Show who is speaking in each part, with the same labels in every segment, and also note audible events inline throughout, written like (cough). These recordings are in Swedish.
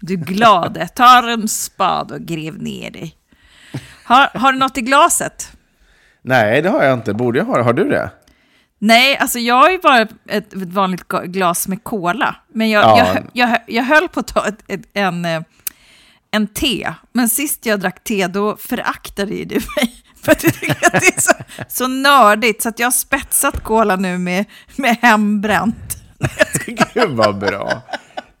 Speaker 1: Du glade, tar en spad och grev ner dig. Har, har du något i glaset?
Speaker 2: Nej, det har jag inte. Borde jag ha det? Har du det?
Speaker 1: Nej, alltså jag har ju bara ett, ett vanligt glas med cola. Men jag,
Speaker 2: Ja.
Speaker 1: jag, jag, jag höll på att ta ett, ett, en, eh, en te. Men sist jag drack te, då föraktade ju du mig. (laughs) För att du tycker att det är så, så nördigt. Så att jag har spetsat cola nu med, med hembränt. (laughs)
Speaker 2: Gud vad bra.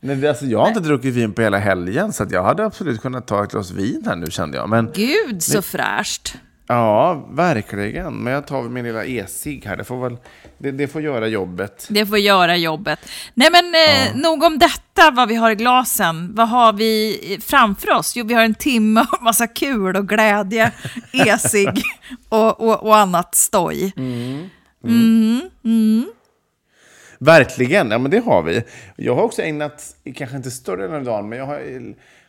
Speaker 2: Nej, alltså, jag har inte druckit vin på hela helgen, så jag hade absolut kunnat ta ett glas vin här nu kände jag. Men
Speaker 1: Gud, så fräscht.
Speaker 2: ja, verkligen. Men jag tar min lilla e-cigg här. Det får, väl, det, det får göra jobbet.
Speaker 1: Det får göra jobbet. Nej men eh, nog om detta, vad vi har i glasen. Vad har vi framför oss? Jo, vi har en timme och massa kul och glädje, (laughs) esig och, och, och annat stoj.
Speaker 2: Verkligen, ja men det har vi. Jag har också ägnat, kanske inte större delen av dagen, men jag har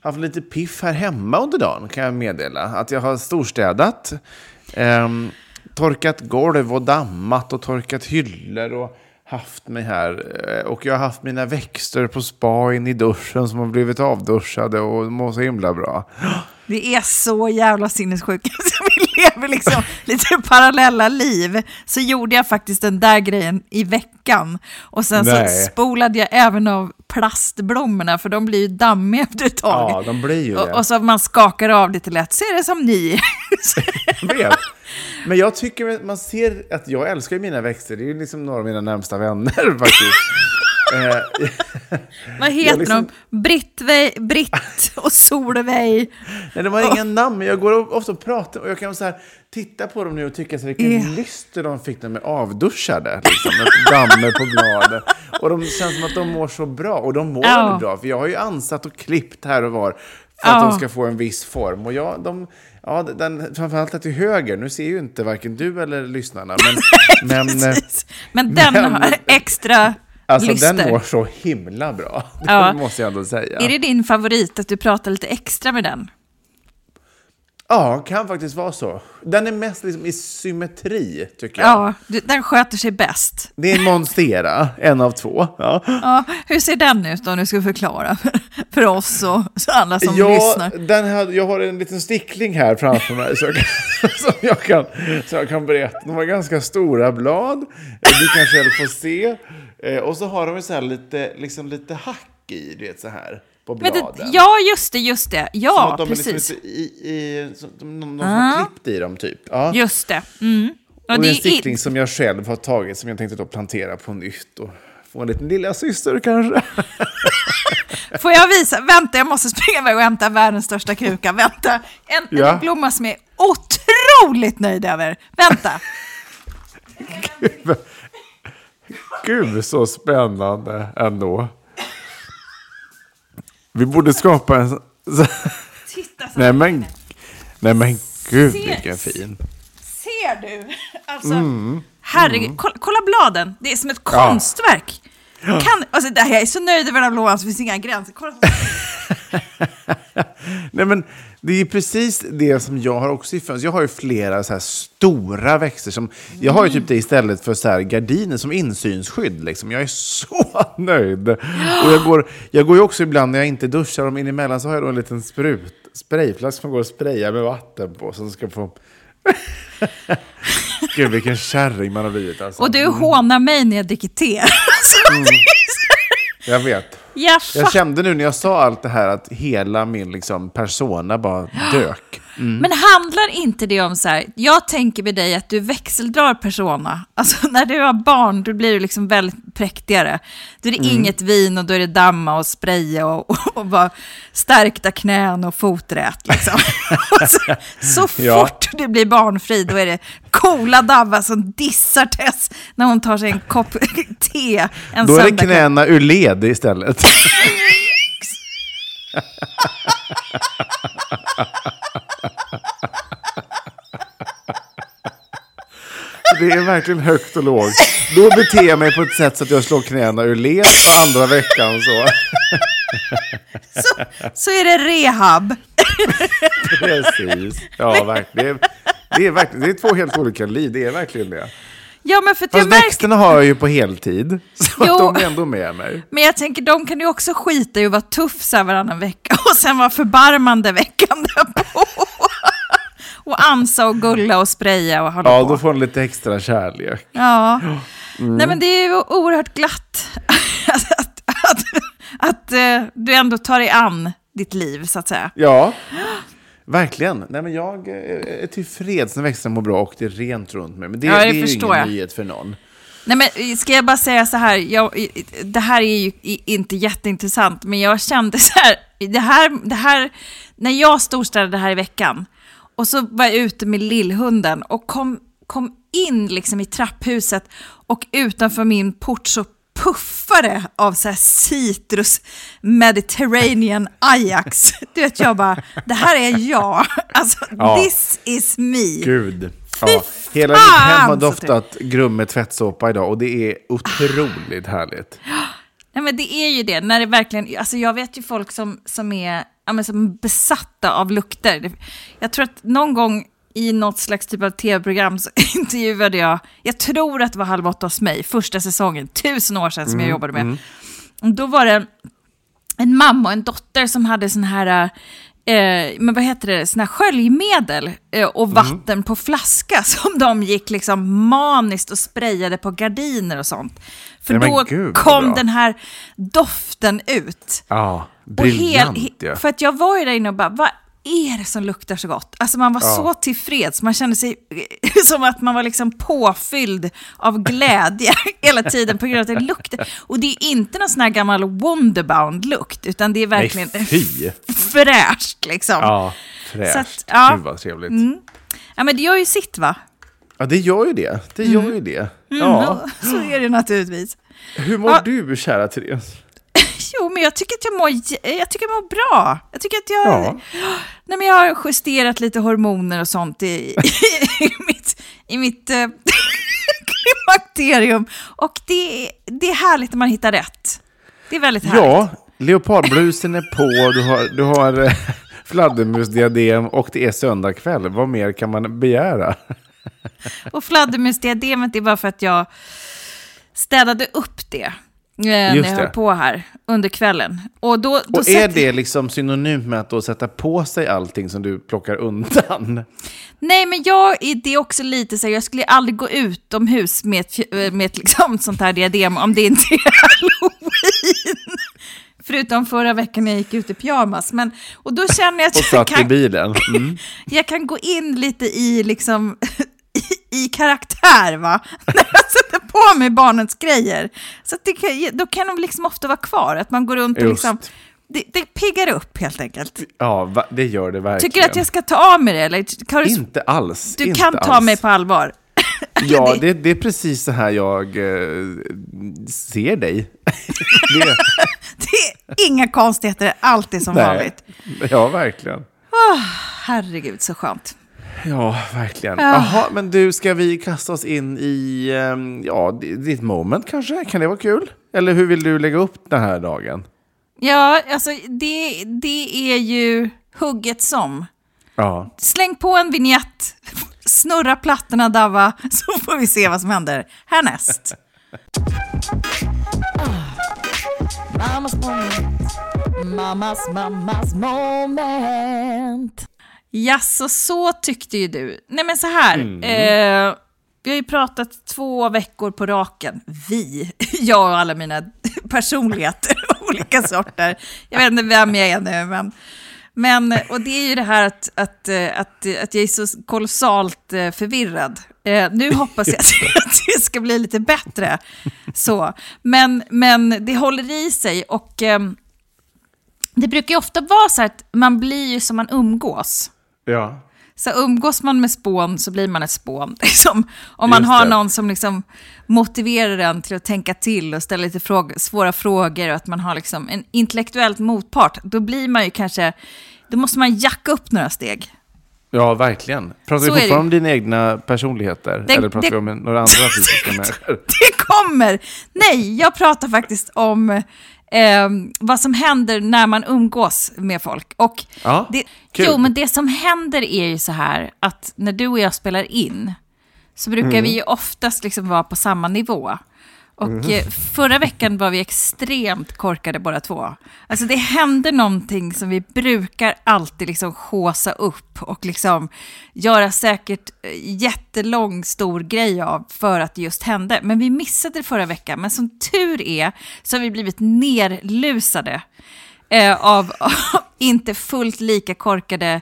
Speaker 2: haft lite piff här hemma under dagen kan jag meddela. Att jag har storstädat, eh, torkat golv och dammat och torkat hyllor och haft mig här. Eh, och jag har haft mina växter på spa in i duschen som har blivit avduschade och mår så himla bra. (gasps)
Speaker 1: Vi är så jävla sinnessjuka (laughs) lever liksom (laughs) lite parallella liv. Så gjorde jag faktiskt den där grejen i veckan. Och sen så
Speaker 2: Nej.
Speaker 1: spolade jag även av plastblommorna för de blir ju dammiga efter ett tag.
Speaker 2: Ja, de blir ju det.
Speaker 1: Och, och så man skakar av lite lätt så är det som ni. (laughs)
Speaker 2: Jag vet. Men jag tycker, man ser att jag älskar mina växter. Det är ju liksom några av mina närmsta vänner faktiskt. Eh, (laughs)
Speaker 1: Vad heter
Speaker 2: liksom-
Speaker 1: de? Brittve, Britt och Solveig.
Speaker 2: Nej, de har inga namn, men jag går ofta och pratar och jag kan så här, titta på dem nu och tycka så här, vilken
Speaker 1: Ja.
Speaker 2: lyster de fick när de är avduschade. Liksom, med dammar på bladen. Och de känns som att de mår så bra. Och de mår väldigt bra, för jag har ju ansatt och klippt här och var för att
Speaker 1: Ja.
Speaker 2: de ska få en viss form. Och jag, de, ja, den, framförallt till höger, nu ser ju inte varken du eller lyssnarna, men, (laughs) men eh,
Speaker 1: Precis. Men den
Speaker 2: Men-
Speaker 1: har extra
Speaker 2: alltså,
Speaker 1: lyster.
Speaker 2: den mår så himla bra. (laughs) Det
Speaker 1: Ja.
Speaker 2: måste jag ändå säga.
Speaker 1: Är det din favorit att du pratar lite extra med den?
Speaker 2: Ja, kan faktiskt vara så. Den är mest liksom i symmetri, tycker jag.
Speaker 1: Ja, du- den sköter sig bäst.
Speaker 2: Det är Monstera, en av två. Ja,
Speaker 1: Ja, hur ser den ut om du ska förklara (laughs) för, oss och alla som
Speaker 2: ja
Speaker 1: lyssnar?
Speaker 2: den här, jag har en liten stickling här framför mig så jag kan, (laughs) som jag kan, så jag kan berätta. De har ganska stora blad, du kan själv få se. Eh, Och så har de så här lite, liksom lite hack i, du vet så här, på bladen.
Speaker 1: det, ja, just det, just det.
Speaker 2: Som
Speaker 1: Ja,
Speaker 2: att de är
Speaker 1: precis.
Speaker 2: liksom i, i, som, de, de, de har klippt i dem typ. Ja.
Speaker 1: Just det. Mm. Och
Speaker 2: Och
Speaker 1: det
Speaker 2: en
Speaker 1: är
Speaker 2: stickling
Speaker 1: i,
Speaker 2: som jag själv har tagit som jag tänkte då plantera på nytt och få en liten lilla syster kanske. (laughs)
Speaker 1: får jag visa? Vänta, jag måste springa iväg och hämta världens största kruka. Vänta, en,
Speaker 2: Ja.
Speaker 1: en blomma som jag är otroligt nöjd över. Vänta.
Speaker 2: Gud, (laughs) så spännande ändå. Vi borde skapa en...
Speaker 1: Titta så
Speaker 2: Nej men, nej men gud
Speaker 1: Ser-
Speaker 2: vilken fin.
Speaker 1: Ser du? Alltså,
Speaker 2: Mm.
Speaker 1: herregud, kolla, kolla bladen. Det är som ett konstverk. Kan, alltså, det här, jag är så nöjd över den här lådan så finns inga gränser. Kolla (laughs)
Speaker 2: Nej, men det är precis det som jag har också i fönstret. Jag har ju flera så här stora växter. Som, jag har ju typ det istället för så här gardiner som insynsskydd. Liksom. Jag är (laughs) så nöjd. Och jag går, jag går ju också ibland när jag inte duschar, om in emellan så har jag då en liten sprut, sprayflaska som går att spraya med vatten på. Så ska få... (laughs) Gud, vilken kärring man har blivit. Alltså.
Speaker 1: Och du hånar mig när jag dricker te. (laughs)
Speaker 2: Mm.
Speaker 1: Alltså,
Speaker 2: Jag vet.
Speaker 1: Jag
Speaker 2: Jag kände nu när jag sa allt det här att hela min liksom, persona bara dök.
Speaker 1: Men handlar inte det om så här, jag tänker med dig att du växeldrar persona. Alltså (laughs) när du har barn, då blir du liksom väldigt präktigare. Då är det inget vin och då är det damma och spraya och, (laughs) och, och bara stärkta knän och foträt. Liksom. (laughs) Så, så
Speaker 2: Ja.
Speaker 1: fort du blir barnfri, då är det coola Davva som dissar Tess när hon tar sig en kopp te en
Speaker 2: Då är det knäna ur led istället. Det är verkligen högt och lågt. Då beter jag mig på ett sätt så att jag slår knäna ur led och andra veckan så. (laughs)
Speaker 1: Så, så är det rehab. (laughs)
Speaker 2: Precis. Ja, verkligen. Det är, verkligen, det är två helt olika liv, det är verkligen det.
Speaker 1: Ja, men för jag
Speaker 2: Fast
Speaker 1: märker...
Speaker 2: växterna har jag ju på heltid, så
Speaker 1: Jo.
Speaker 2: att de är ändå med mig.
Speaker 1: Men jag tänker, de kan ju också skita i att vara tuff så varannan vecka och sen vara förbarmande veckan därpå. Och ansa och gulla och spraya och hålla
Speaker 2: Ja,
Speaker 1: på.
Speaker 2: då får de lite extra kärlek.
Speaker 1: Ja.
Speaker 2: Mm.
Speaker 1: Nej, men det är ju oerhört glatt (laughs) att, att, att, att eh, du ändå tar dig an ditt liv, så att säga.
Speaker 2: Ja, verkligen. Nej, men jag eh, är tillfreds när växterna mår bra och det är rent runt mig. Men det,
Speaker 1: Ja, det
Speaker 2: det är ju ingen
Speaker 1: jag.
Speaker 2: nyhet för någon.
Speaker 1: Nej, men ska jag bara säga så här, jag, det här är ju inte jätteintressant, men jag kände så här, det här, det här när jag storstädade här i veckan, och så var jag ute med lillhunden och kom, kom in liksom i trapphuset och utanför min port så puffade av så här citrus Mediterranean Ajax. (laughs) Du vet, jag bara, det här är jag. (laughs) Alltså,
Speaker 2: Ja.
Speaker 1: this is me.
Speaker 2: Gud. Ja, hela mitt hem har doftat Grumme tvättsåpa idag och det är otroligt härligt. (gasps)
Speaker 1: Nej men det är ju det, när det verkligen, alltså jag vet ju folk som, som är ja, men som besatta av lukter. Jag tror att någon gång i något slags typ av tv-program så (laughs) intervjuade jag, jag tror att det var Halv åtta hos mig, första säsongen, tusen år sedan som jag jobbade med. Och då var det en mamma och en dotter som hade sån här, eh, men vad heter det, sån här sköljmedel eh, och vatten på flaska (laughs) som de gick liksom maniskt och sprayade på gardiner och sånt. För
Speaker 2: Nej,
Speaker 1: då
Speaker 2: gud,
Speaker 1: kom den här doften ut.
Speaker 2: Ja,
Speaker 1: Och
Speaker 2: briljant
Speaker 1: hel-
Speaker 2: ja.
Speaker 1: För att jag var ju där inne och bara, vad är det som luktar så gott? Alltså man var så tillfreds, man kände sig (laughs) som att man var liksom påfylld av glädje (laughs) hela tiden på grund av att det luktade. Och det är inte någon sån här gammal Wonderbound-lukt, utan det är verkligen
Speaker 2: Nej,
Speaker 1: fräscht liksom.
Speaker 2: Ja, fräscht.
Speaker 1: Så att, ja.
Speaker 2: Gud vad trevligt.
Speaker 1: Ja, men det gör ju sitt va?
Speaker 2: Ja, det gör ju det. Det gör ju det. Ja. (laughs)
Speaker 1: Så är det naturligtvis.
Speaker 2: Hur mår
Speaker 1: Ja.
Speaker 2: du, kära Therese? (laughs)
Speaker 1: Jo, men jag tycker att jag mår, jag tycker jag mår bra. Jag tycker att jag,
Speaker 2: Ja. (gasps)
Speaker 1: nej, men jag har justerat lite hormoner och sånt i, (laughs) i mitt, i mitt eh, (laughs) klimakterium. Och det, det är härligt när man hittar rätt. Det är väldigt härligt.
Speaker 2: Ja, leopardblusen är på, du har, du har eh, fladdermusdiadem och det är söndag kväll. Vad mer kan man begära?
Speaker 1: Och fladdermusdiademet är bara för att jag städade upp det. Eh, När
Speaker 2: Just
Speaker 1: jag
Speaker 2: det.
Speaker 1: höll på här under kvällen. Och, då, då
Speaker 2: Och är
Speaker 1: sätter-
Speaker 2: det liksom synonymt med att då sätta på sig allting som du plockar undan?
Speaker 1: Nej, men jag, det är också lite så här, jag skulle aldrig gå utomhus med ett, fj- med ett liksom, (laughs) sånt här diadem om det inte är halloween. Förutom förra veckan när jag gick ut i pyjamas. Men, och då känner jag att (laughs)
Speaker 2: Och
Speaker 1: jag
Speaker 2: satt i
Speaker 1: kan,
Speaker 2: bilen? Mm. (laughs)
Speaker 1: jag kan gå in lite i, liksom, i, i karaktär, va? När jag sätter på mig barnens grejer. Så det kan, då kan de liksom ofta vara kvar, att man går runt och
Speaker 2: Just.
Speaker 1: liksom... Det, det piggar upp helt enkelt.
Speaker 2: Ja, det gör det verkligen.
Speaker 1: Tycker du att jag ska ta av mig det? Eller kan du,
Speaker 2: Inte alls.
Speaker 1: du
Speaker 2: inte
Speaker 1: kan ta
Speaker 2: alls.
Speaker 1: mig på allvar. (laughs)
Speaker 2: Ja,
Speaker 1: det-
Speaker 2: det, är precis så här jag eh, ser dig. (laughs) det, (laughs)
Speaker 1: Det är inga konstigheter, allt är som vanligt.
Speaker 2: Ja, verkligen.
Speaker 1: Herregud, så skönt.
Speaker 2: Ja, verkligen. Jaha, men du, ska vi kasta oss in i, ehm, ja, ditt moment kanske? Kan det vara kul? Eller hur vill du lägga upp den här dagen?
Speaker 1: Ja, alltså det, det är ju hugget som.
Speaker 2: Ja.
Speaker 1: Släng på en vignett, snurra plattorna Dava, (laughs) så får vi se vad som händer härnäst.
Speaker 3: Mamas moment. Mamas, mamas moment.
Speaker 1: Jaså, så tyckte ju du. Nej men så här, eh, vi har ju pratat två veckor på raken. Vi, (laughs) jag och alla mina (laughs) personligheter, olika sorter. Jag vet inte vem jag är nu, men... Men, och det är ju det här att, att, eh, att, att jag är så kolossalt eh, förvirrad. Eh, nu hoppas jag (laughs) att det ska bli lite bättre. Så. Men, men det håller i sig och ehm, det brukar ju ofta vara så att man blir ju som man umgås.
Speaker 2: Ja.
Speaker 1: Så umgås man med spån så blir man ett spån. (laughs) Liksom. Om man
Speaker 2: Just
Speaker 1: har
Speaker 2: det.
Speaker 1: någon som liksom motiverar en till att tänka till och ställa lite fråg svåra frågor och att man har liksom en intellektuellt motpart, då blir man ju kanske, då måste man jacka upp några steg.
Speaker 2: Ja, verkligen. Pratar
Speaker 1: Så
Speaker 2: vi fortfarande om dina egna personligheter?
Speaker 1: Det-
Speaker 2: Eller pratar
Speaker 1: det-
Speaker 2: vi om några andra (laughs) fysiska människor?
Speaker 1: Det kommer! Nej, jag pratar faktiskt om eh, vad som händer när man umgås med folk. Och
Speaker 2: Ja,
Speaker 1: det,
Speaker 2: kul.
Speaker 1: jo, men det som händer är ju så här att när du och jag spelar in så brukar
Speaker 2: Mm.
Speaker 1: vi ju oftast liksom vara på samma nivå. Och
Speaker 2: Mm.
Speaker 1: förra veckan var vi extremt korkade båda två. Alltså det hände någonting som vi brukar alltid liksom håsa upp och liksom göra säkert eh, jättelång stor grej av för att det just hände. Men vi missade det förra veckan. Men som tur är så har vi blivit nerlusade eh, av, (laughs) inte fullt lika korkade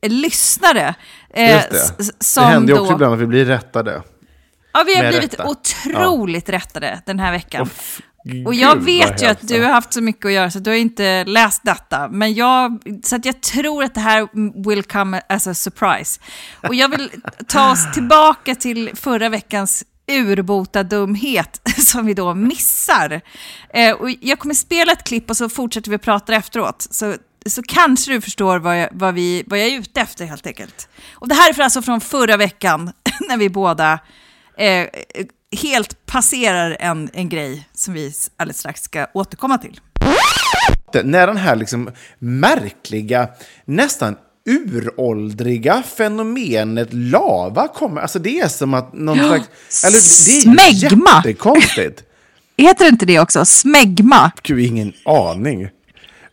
Speaker 1: eh, lyssnare. Eh,
Speaker 2: Just det. Det händer ju också
Speaker 1: då-
Speaker 2: ibland att vi blir rättade.
Speaker 1: Ja, vi har blivit
Speaker 2: rätta.
Speaker 1: otroligt rättade den här veckan.
Speaker 2: f-
Speaker 1: och jag vet ju att du har haft så mycket att göra så du har inte läst detta. Men jag, så att jag tror att det här will come as a surprise. Och jag vill ta oss tillbaka till förra veckans urbota dumhet (laughs) som vi då missar. Eh, och jag kommer spela ett klipp och så fortsätter vi prata efteråt. Så, så kanske du förstår vad jag, vad, vi, vad jag är ute efter helt enkelt. Och det här är för alltså från förra veckan (laughs) när vi båda eh, helt passerar en, en grej som vi alldeles strax ska återkomma till.
Speaker 2: När den här liksom märkliga, nästan uråldriga fenomenet lava kommer. Alltså det är som att någon slags... Eller, det är
Speaker 1: smegma.
Speaker 2: jättekonstigt. (laughs)
Speaker 1: Heter inte det också? Smegma?
Speaker 2: Gud, ingen aning.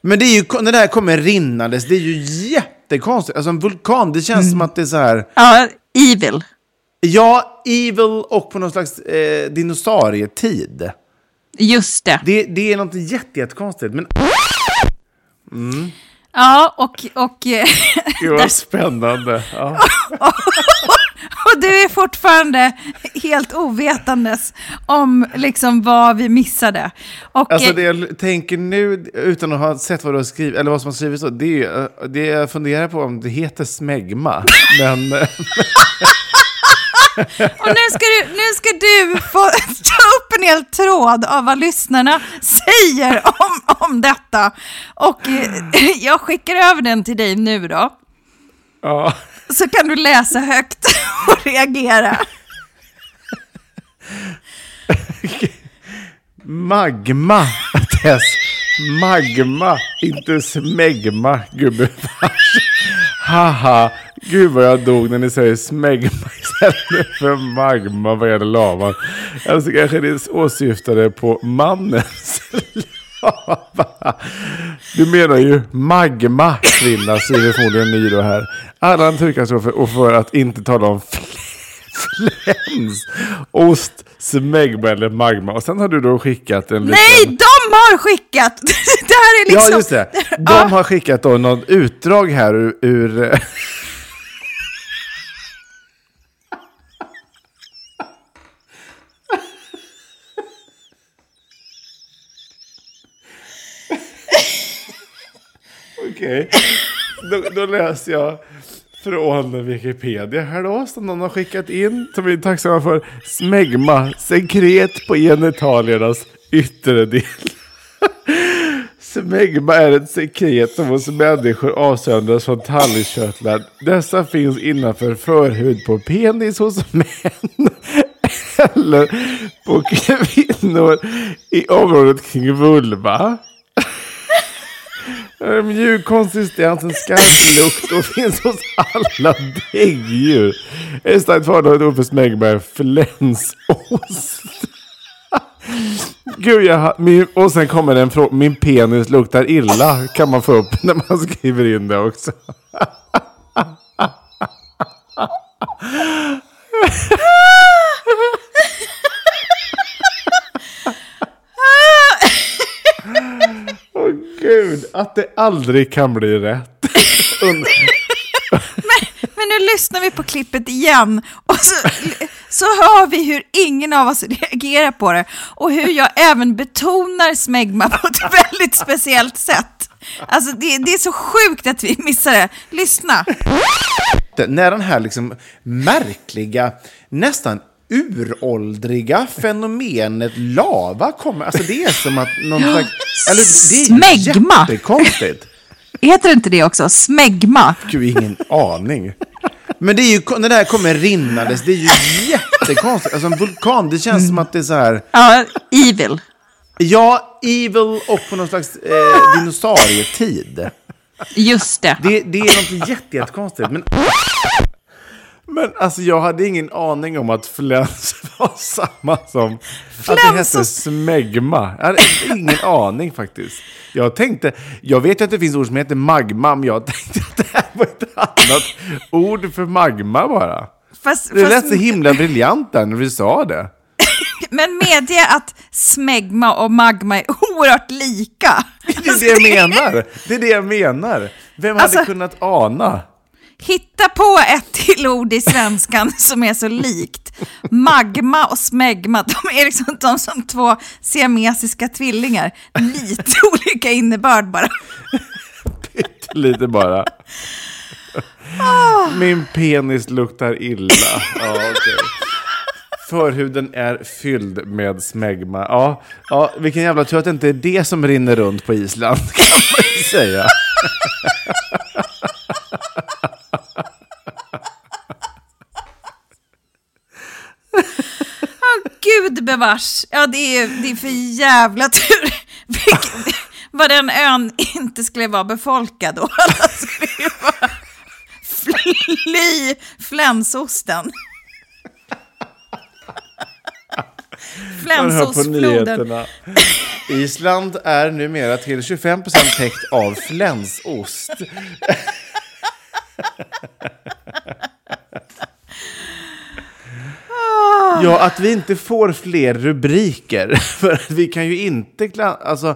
Speaker 2: Men det är ju, när det här kommer rinnandes, det är ju jättekonstigt. Alltså en vulkan, det känns som att det är så här...
Speaker 1: Ja, evil.
Speaker 2: Ja, evil och på någon slags eh, dinosaurietid.
Speaker 1: Just det.
Speaker 2: Det, det är något jätte, jättekonstigt. Men
Speaker 1: Ja, och, och, eh, (laughs)
Speaker 2: gud vad spännande. Ja. (laughs)
Speaker 1: och du är fortfarande helt ovetandes om liksom vad vi missade. Och,
Speaker 2: Alltså
Speaker 1: eh,
Speaker 2: det jag tänker nu, utan att ha sett vad du har skrivit, eller vad som har skrivits, det är eh, det jag funderar på om det heter smegma. (laughs) Men eh, (laughs)
Speaker 1: Och nu ska, du, nu ska du få (laughs) ta upp en hel tråd av vad lyssnarna säger om, om detta. Och eh, jag skickar över den till dig nu då.
Speaker 2: ja.
Speaker 1: Så kan du läsa högt (laughs) och reagera.
Speaker 2: Magma, Tess. Magma, inte smegma, gubevars. Haha, gud vad jag dog när ni säger smegma istället för magma vad gäller lavan. Alltså kanske det åsyftade på mannens lava. Du menar ju magma, kvinna, skriver förmodligen ni då här. Alla naturkatastrofer och för att inte tala om fläns, ost, smegma eller magma. Och sen har du då skickat en
Speaker 1: Nej,
Speaker 2: liten...
Speaker 1: de har skickat! (laughs) Det här är liksom...
Speaker 2: Ja, just det. De har skickat då något utdrag här ur... Okej. Okay. Okej, då, då läser jag från Wikipedia här då, som någon har skickat in, som vi är tacksamma för. Smegma, sekret på genitaliernas yttre del. Smegma är ett sekret som hos människor avsöndras från talgkörtlar. Dessa finns innanför förhud på penis hos män. eller på kvinnor i området kring vulva. Mjuk konsistens, en skarp lukt och finns hos alla däggdjur. Ett starkt fördel ord för smegma flänsost. Gud, jag, min, och sen kommer en fråga. Min penis luktar illa. Kan man få upp när man skriver in det också. Åh gud, att det aldrig kan bli rätt. (laughs) Und-
Speaker 1: Men nu lyssnar vi på klippet igen och så, så hör vi hur ingen av oss reagerar på det och hur jag även betonar smegma på ett (laughs) väldigt speciellt sätt. Alltså det, det är så sjukt att vi missar det. Lyssna.
Speaker 2: när den här liksom märkliga, nästan uråldriga fenomenet lava kommer. Alltså det är som att någon slags... Eller det är (gasps)
Speaker 1: Smegma.
Speaker 2: jättekonstigt.
Speaker 1: Heter inte det också? Smegma?
Speaker 2: Gud, ingen aning. Men det är ju, när det här kommer rinnandes, det är ju jättekonstigt. Alltså en vulkan, det känns som att det är så här...
Speaker 1: Ja, evil.
Speaker 2: Ja, evil och på någon slags eh, dinosaurietid.
Speaker 1: Just det.
Speaker 2: Det, det är något jätte, jättekonstigt. Men, men alltså jag hade ingen aning om att fläns (laughs) var samma som... Att det hette smegma. Jag hade ingen aning faktiskt. Jag tänkte, jag vet ju att det finns ord som heter magma, men jag tänkte att det här var ett annat ord för magma bara.
Speaker 1: Fast,
Speaker 2: Det lät
Speaker 1: fast,
Speaker 2: så himla briljant där när vi sa det. (coughs)
Speaker 1: men medge att smegma och magma är oerhört lika.
Speaker 2: Det är det jag menar. Det är det jag menar. Vem hade
Speaker 1: Alltså-
Speaker 2: kunnat ana?
Speaker 1: Hitta på ett till ord i svenskan (laughs) som är så likt. Magma och smegma, de är liksom de som två siamesiska tvillingar. Lite (laughs) olika innebörd bara.
Speaker 2: Lite bara. Min penis luktar illa. Ja, okej. Förhuden är fylld med smegma. Ja, ja, vilken jävla tur att det inte är det som rinner runt på Island, kan man ju säga.
Speaker 1: Gud bevars. Ja, det är, det är för jävla tur. (laughs) Vad den ön inte skulle vara befolkad då. Alla skulle ju bara fly flänsosten.
Speaker 2: Nyheterna. Island är numera till 25% täckt av flänsost. Ja, att vi inte får fler rubriker. (laughs) För att vi kan ju inte... Alltså,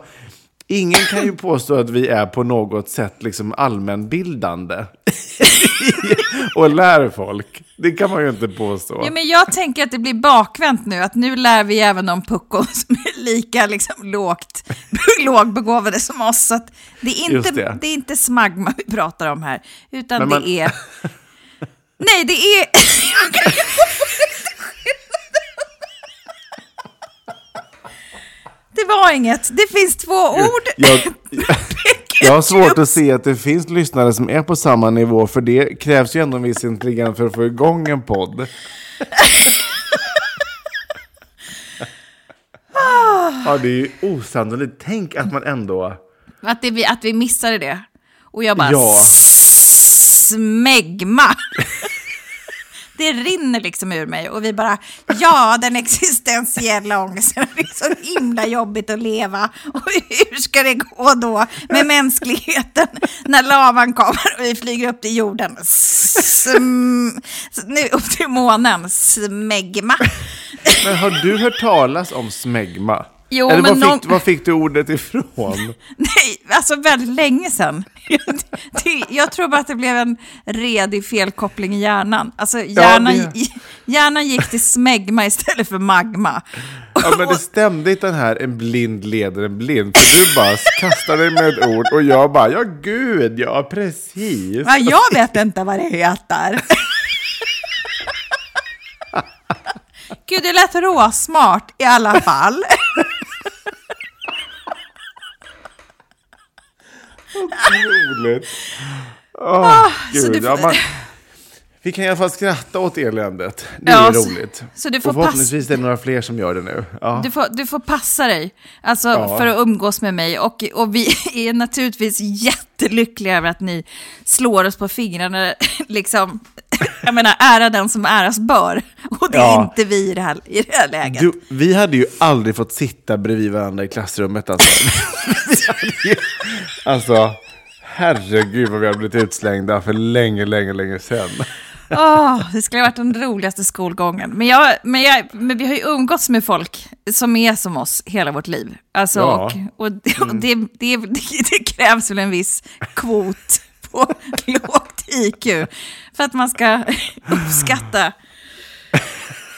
Speaker 2: ingen kan ju påstå att vi är på något sätt liksom allmänbildande. (laughs) och lär folk. Det kan man ju inte påstå.
Speaker 1: Ja, men jag tänker att det blir bakvänt nu, att nu lär vi även om puckon (laughs) som är lika liksom, lågt, lågbegåvade som oss. Så att det, är inte, det.
Speaker 2: det.
Speaker 1: är inte smagma vi pratar om här, utan
Speaker 2: man-
Speaker 1: det är... Nej, det är... Det var inget. Det finns två ord.
Speaker 2: Jag, (laughs) jag har svårt att se att det finns lyssnare som är på samma nivå, för det krävs ju ändå en viss intelligens för att få igång en podd. (laughs) Ja, det är ju osannolikt. Tänk att man ändå...
Speaker 1: Att, det, vi- att vi missade det. Och jag bara...
Speaker 2: Ja.
Speaker 1: Smegma. (laughs) Det rinner liksom ur mig och vi bara, ja den existentiella ångesten, det är så himla jobbigt att leva. Och hur ska det gå då med mänskligheten när lavan kommer och vi flyger upp till jorden? Sm, nu upp till månen, smegma.
Speaker 2: Men har du hört talas om smegma?
Speaker 1: Jo,
Speaker 2: Eller
Speaker 1: men
Speaker 2: var,
Speaker 1: någon-
Speaker 2: fick, var fick du ordet ifrån? (laughs)
Speaker 1: Nej, alltså väldigt länge sedan. (laughs) Det, jag tror bara att det blev en redig felkoppling i hjärnan. Alltså hjärnan,
Speaker 2: det-
Speaker 1: hjärnan gick till smegma istället för magma. (laughs)
Speaker 2: Ja, men det stämde inte den här en blind leder en blind. För du bara kastade dig med ett ord och jag bara, ja gud, ja precis.
Speaker 1: Ja, jag vet inte vad det heter. Gud, det lät råsmart i alla fall.
Speaker 2: Otroligt.
Speaker 1: Så
Speaker 2: gud. Ja, man, Vi kan i alla fall skratta åt eländet. Det är
Speaker 1: Ja, så-
Speaker 2: roligt.
Speaker 1: så du får
Speaker 2: och förhoppningsvis är det några fler som gör det nu. Ja.
Speaker 1: Du får, du får passa dig alltså,
Speaker 2: Ja.
Speaker 1: för att umgås med mig. Och, och vi (laughs) är naturligtvis jättelyckliga över att ni slår oss på fingrarna. (laughs) Liksom, (laughs) jag menar, ära den som äras bör. Och det är
Speaker 2: Ja.
Speaker 1: inte vi i det här, i det här läget.
Speaker 2: Du, vi hade ju aldrig fått sitta bredvid varandra i klassrummet. Alltså, ju, (laughs) alltså herregud vad vi hade blivit utslängda för länge, länge, länge sedan.
Speaker 1: Åh, det skulle ha varit den roligaste skolgången. Men, jag, men, jag, men vi har ju umgåtts med folk som är som oss hela vårt liv. Alltså,
Speaker 2: Ja.
Speaker 1: och, och, det, det, det, det krävs väl en viss kvot på (laughs) IQ för att man ska (laughs) uppskatta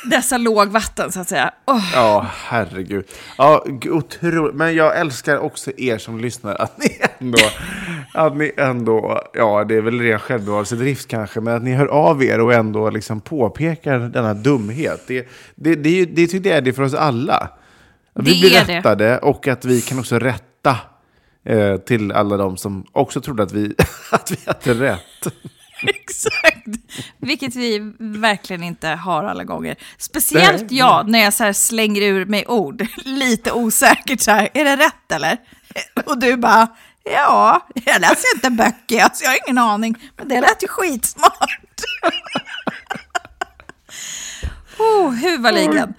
Speaker 1: dessa lågvatten, så att säga. Åh,
Speaker 2: Ja, herregud. Ja, otroligt. Men jag älskar också er som lyssnar, att ni (laughs) ändå, att ni ändå, ja det är väl ren självbevarelsedrift kanske, men att ni hör av er och ändå liksom påpekar denna dumhet. Det, det, det, ju- det tycker jag är det för oss alla. Att vi
Speaker 1: Det
Speaker 2: blir
Speaker 1: det.
Speaker 2: rättade och att vi kan också rätta eh, till alla de som också trodde att vi, (laughs) att vi hade rätt. (laughs)
Speaker 1: Exakt. Vilket vi verkligen inte har alla gånger. Speciellt
Speaker 2: Nej.
Speaker 1: jag, när jag så slänger ur mig ord, (laughs) lite osäkert så här, är det rätt eller? Och du bara, ja, jag läser inte böcker, alltså jag har ingen aning, men det lät ju skitsmart. oh, huvudligen.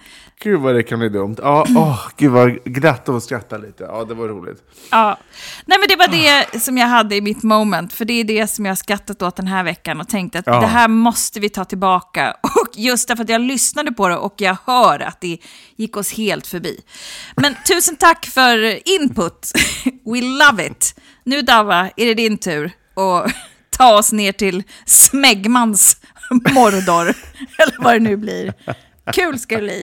Speaker 2: Gud vad det kan bli dumt. Ja, (clears throat) åh, gud vad glatt att skratta lite. Ja, det var roligt.
Speaker 1: Ja. Nej, men det var det som jag hade i mitt moment, för det är det som jag har skrattat åt den här veckan och tänkt att
Speaker 2: Ja.
Speaker 1: det här måste vi ta tillbaka. (laughs) Och just därför att jag lyssnade på det och jag hör att det gick oss helt förbi. Men tusen tack för input. (laughs) We love it. Nu Dava, är det din tur att (laughs) ta oss ner till Smegmans Mordor, eller vad det nu blir. Kul ska det bli.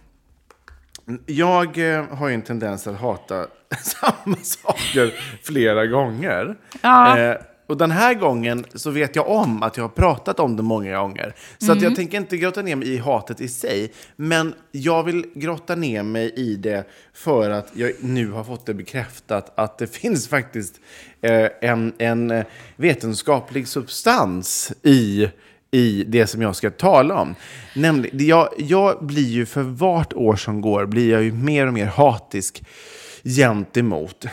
Speaker 2: jag eh, har ju en tendens att hata (laughs) samma saker flera gånger.
Speaker 1: Ja.
Speaker 2: Eh, och den här gången så vet jag om att jag har pratat om det många gånger. Så att jag tänker inte grotta ner mig i hatet i sig. Men jag vill grotta ner mig i det för att jag nu har fått det bekräftat att det finns faktiskt eh, en, en eh, vetenskaplig substans i i det som jag ska tala om. Nämligen, jag, jag blir ju för vart år som går blir jag ju mer och mer hatisk gentemot,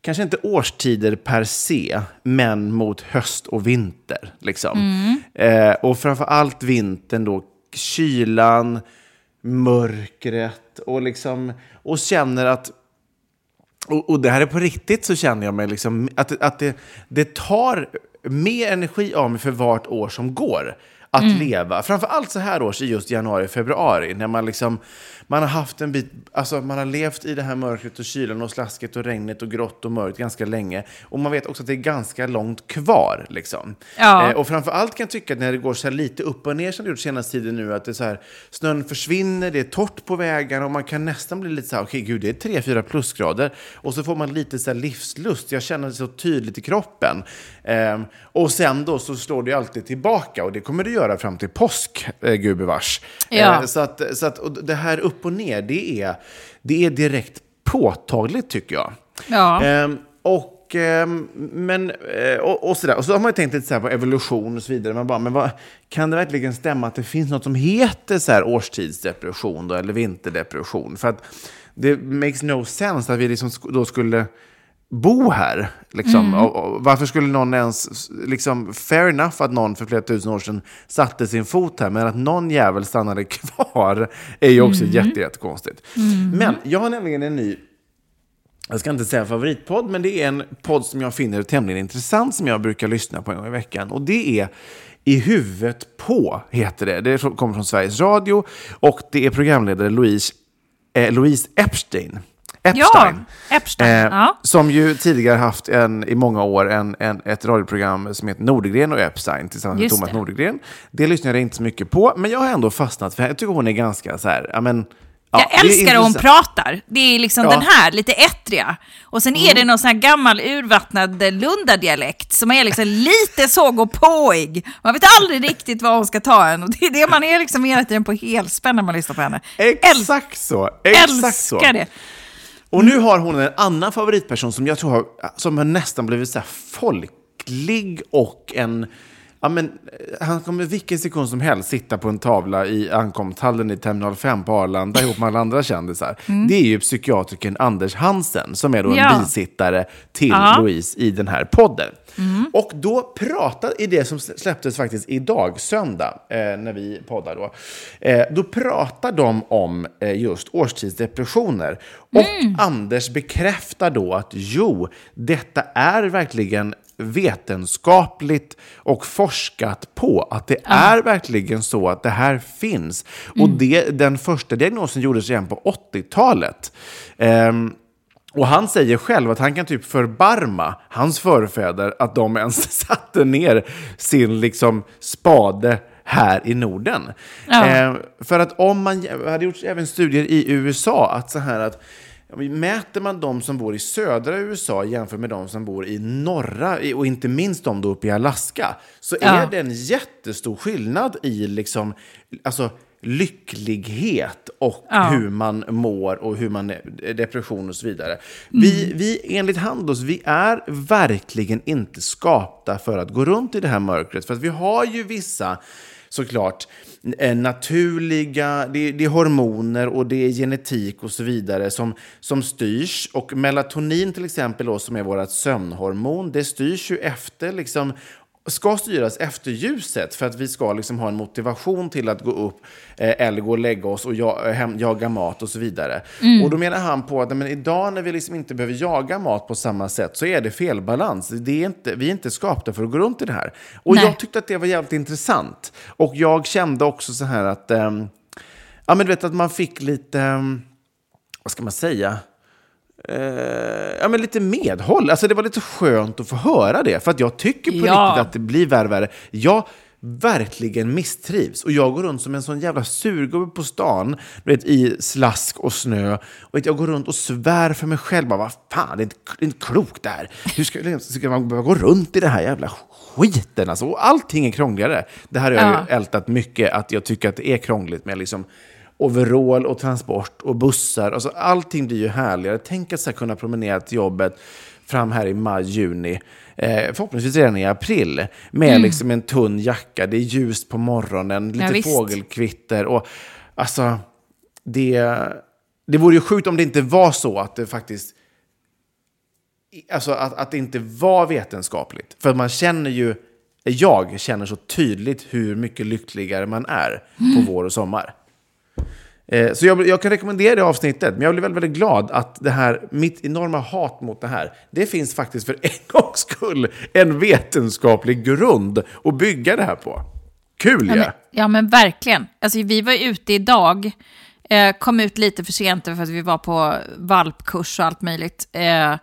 Speaker 2: kanske inte årstider per se, men mot höst och vinter. Liksom. Eh, och framför allt vintern då, kylan, mörkret och, liksom, och känner att och, och det här är på riktigt så känner jag mig liksom att, att det, det tar mer energi av mig för vart år som går att leva. Framför allt så här års i just januari, februari, när man liksom man har haft en bit, alltså man har levt i det här mörkret och kylan och slasket och regnet och grått och mörkt ganska länge. Och man vet också att det är ganska långt kvar. Liksom.
Speaker 1: Ja.
Speaker 2: Eh, och framför allt kan jag tycka att när det går så här lite upp och ner som det gjort senaste tiden nu, att det är så här, snön försvinner, det är torrt på vägarna och man kan nästan bli lite så här, okej gud det är 3-4 plusgrader. Och så får man lite så här livslust, jag känner det så tydligt i kroppen. Ehm, och sen då så slår det alltid tillbaka och det kommer det göra fram till påsk, eh, gubevars.
Speaker 1: Ja.
Speaker 2: Eh, så att, så att och det här upp och ner, det är, det är direkt påtagligt tycker jag.
Speaker 1: Ja.
Speaker 2: Ehm, och, ehm, men, eh, och, och, sådär. och så har man ju tänkt lite så på evolution och så vidare. Man bara, men vad, kan det verkligen stämma att det finns något som heter så här årstidsdepression då, eller vinterdepression? För att det makes no sense att vi liksom då skulle bo här. Liksom. Och, och varför skulle någon ens, liksom, fair enough att någon för flera tusen år sedan satte sin fot här, men att någon jävel stannade (laughs) kvar är ju också jätte, jättekonstigt. Men jag har nämligen en ny jag ska inte säga favoritpodd, men det är en podd som jag finner tämligen intressant som jag brukar lyssna på en gång i veckan. Och det är I huvudet på, heter det. Det kommer från Sveriges Radio och det är programledare Louise, eh, Louise Epstein. Epstein.
Speaker 1: Ja, Epstein.
Speaker 2: Eh,
Speaker 1: ja.
Speaker 2: Som ju tidigare haft en, i många år en, en, ett radioprogram som heter Nordegren och Epstein tillsammans med
Speaker 1: Just
Speaker 2: Thomas
Speaker 1: det.
Speaker 2: Nordegren. Det lyssnade jag inte så mycket på, men jag har ändå fastnat för Jag tycker hon är ganska så här, ja men... ja,
Speaker 1: Jag älskar hur hon pratar. Det är liksom
Speaker 2: Ja.
Speaker 1: den här, lite ettriga. Och sen är det någon sån här gammal urvattnad Lundadialekt som är liksom lite så gåpåig. Man vet aldrig riktigt var hon ska ta en. Och det är det man är liksom hela tiden på helspänn när man lyssnar på henne.
Speaker 2: Exakt så. Exakt så.
Speaker 1: Älskar det.
Speaker 2: Och nu har hon en annan favoritperson som jag tror har, som har nästan blivit så folklig och en... Ja, men, eh, han kommer vilken sekund som helst sitta på en tavla i ankomsthallen i Terminal 5 på Arlanda ihop med alla andra kändisar. Det är ju psykiatrikern Anders Hansen som är då en
Speaker 1: Ja.
Speaker 2: bisittare till
Speaker 1: Ja.
Speaker 2: Louise i den här podden. Och då pratade, i det som släpptes faktiskt idag, söndag, eh, när vi poddar då, eh, då pratar de om eh, just årstidsdepressioner. Och Anders bekräftar då att jo, detta är verkligen vetenskapligt och forskat på att det är verkligen så att det här finns. Och det, den första diagnosen gjordes redan på 80-talet. Ehm, och han säger själv att han kan typ förbarma hans förfäder att de ens (laughs) satte ner sin liksom spade här i Norden.
Speaker 1: Ja.
Speaker 2: Eh, för att om man, hade gjorts även studier i USA, att så här att Mäter man de som bor i södra USA jämfört med de som bor i norra, och inte minst de då uppe i Alaska, så
Speaker 1: Ja.
Speaker 2: är det en jättestor skillnad i liksom, alltså, lycklighet och
Speaker 1: Ja.
Speaker 2: hur man mår och hur man är, depression och så vidare. Vi, vi, enligt Handels, vi är verkligen inte skapta för att gå runt i det här mörkret. För att vi har ju vissa, såklart, eh, naturliga, det, det är hormoner och det är genetik och så vidare som, som styrs. Och melatonin till exempel, då, som är vårt sömnhormon, det styrs ju efter liksom, ska styras efter ljuset för att vi ska liksom ha en motivation till att gå upp eh, eller gå och lägga oss och ja, eh, hem, jaga mat och så vidare. Och då menar han på att men idag när vi liksom inte behöver jaga mat på samma sätt så är det felbalans. Det är inte, vi är inte skapta för att gå runt i det här. Och
Speaker 1: Nej.
Speaker 2: jag tyckte att det var jävligt intressant. Och jag kände också så här att, ehm, ja men du vet att man fick lite, ehm, vad ska man säga? Eh, ja, men lite medhåll. Alltså, det var lite skönt att få höra det. För att jag tycker på
Speaker 1: Ja.
Speaker 2: riktigt att det blir värre och värre. Jag verkligen misstrivs. Och jag går runt som en sån jävla surgubbe på stan vet, i slask och snö. Och vet, jag går runt och svär för mig själv. Bara, vad fan, det är inte, det är inte klokt det här. Hur ska, ska man behöva gå runt i det här jävla skiten? Alltså, och allting är krångligare. Det här har jag
Speaker 1: Ja.
Speaker 2: ju ältat mycket, att jag tycker att det är krångligt med liksom overall och transport och bussar. Alltså, allting blir ju härligare. Tänk att så här kunna promenera till jobbet fram här i maj, juni. Eh, förhoppningsvis redan i april. Med liksom en tunn jacka. Det är ljust på morgonen. Lite
Speaker 1: Mm. visst.
Speaker 2: fågelkvitter. Och, alltså, det, det vore ju sjukt om det inte var så att det faktiskt Alltså att, att det inte var vetenskapligt. För man känner ju, jag känner så tydligt hur mycket lyckligare man är på vår och sommar. Eh, Så jag, jag kan rekommendera det avsnittet, men jag blir väldigt, väldigt glad att det här, mitt enorma hat mot det här, det finns faktiskt för (laughs) en gångs skull en vetenskaplig grund att bygga det här på. Kul
Speaker 1: Ja men, ja men verkligen. Alltså, vi var ute idag, eh, kom ut lite för sent för att vi var på valpkurs och allt möjligt eh,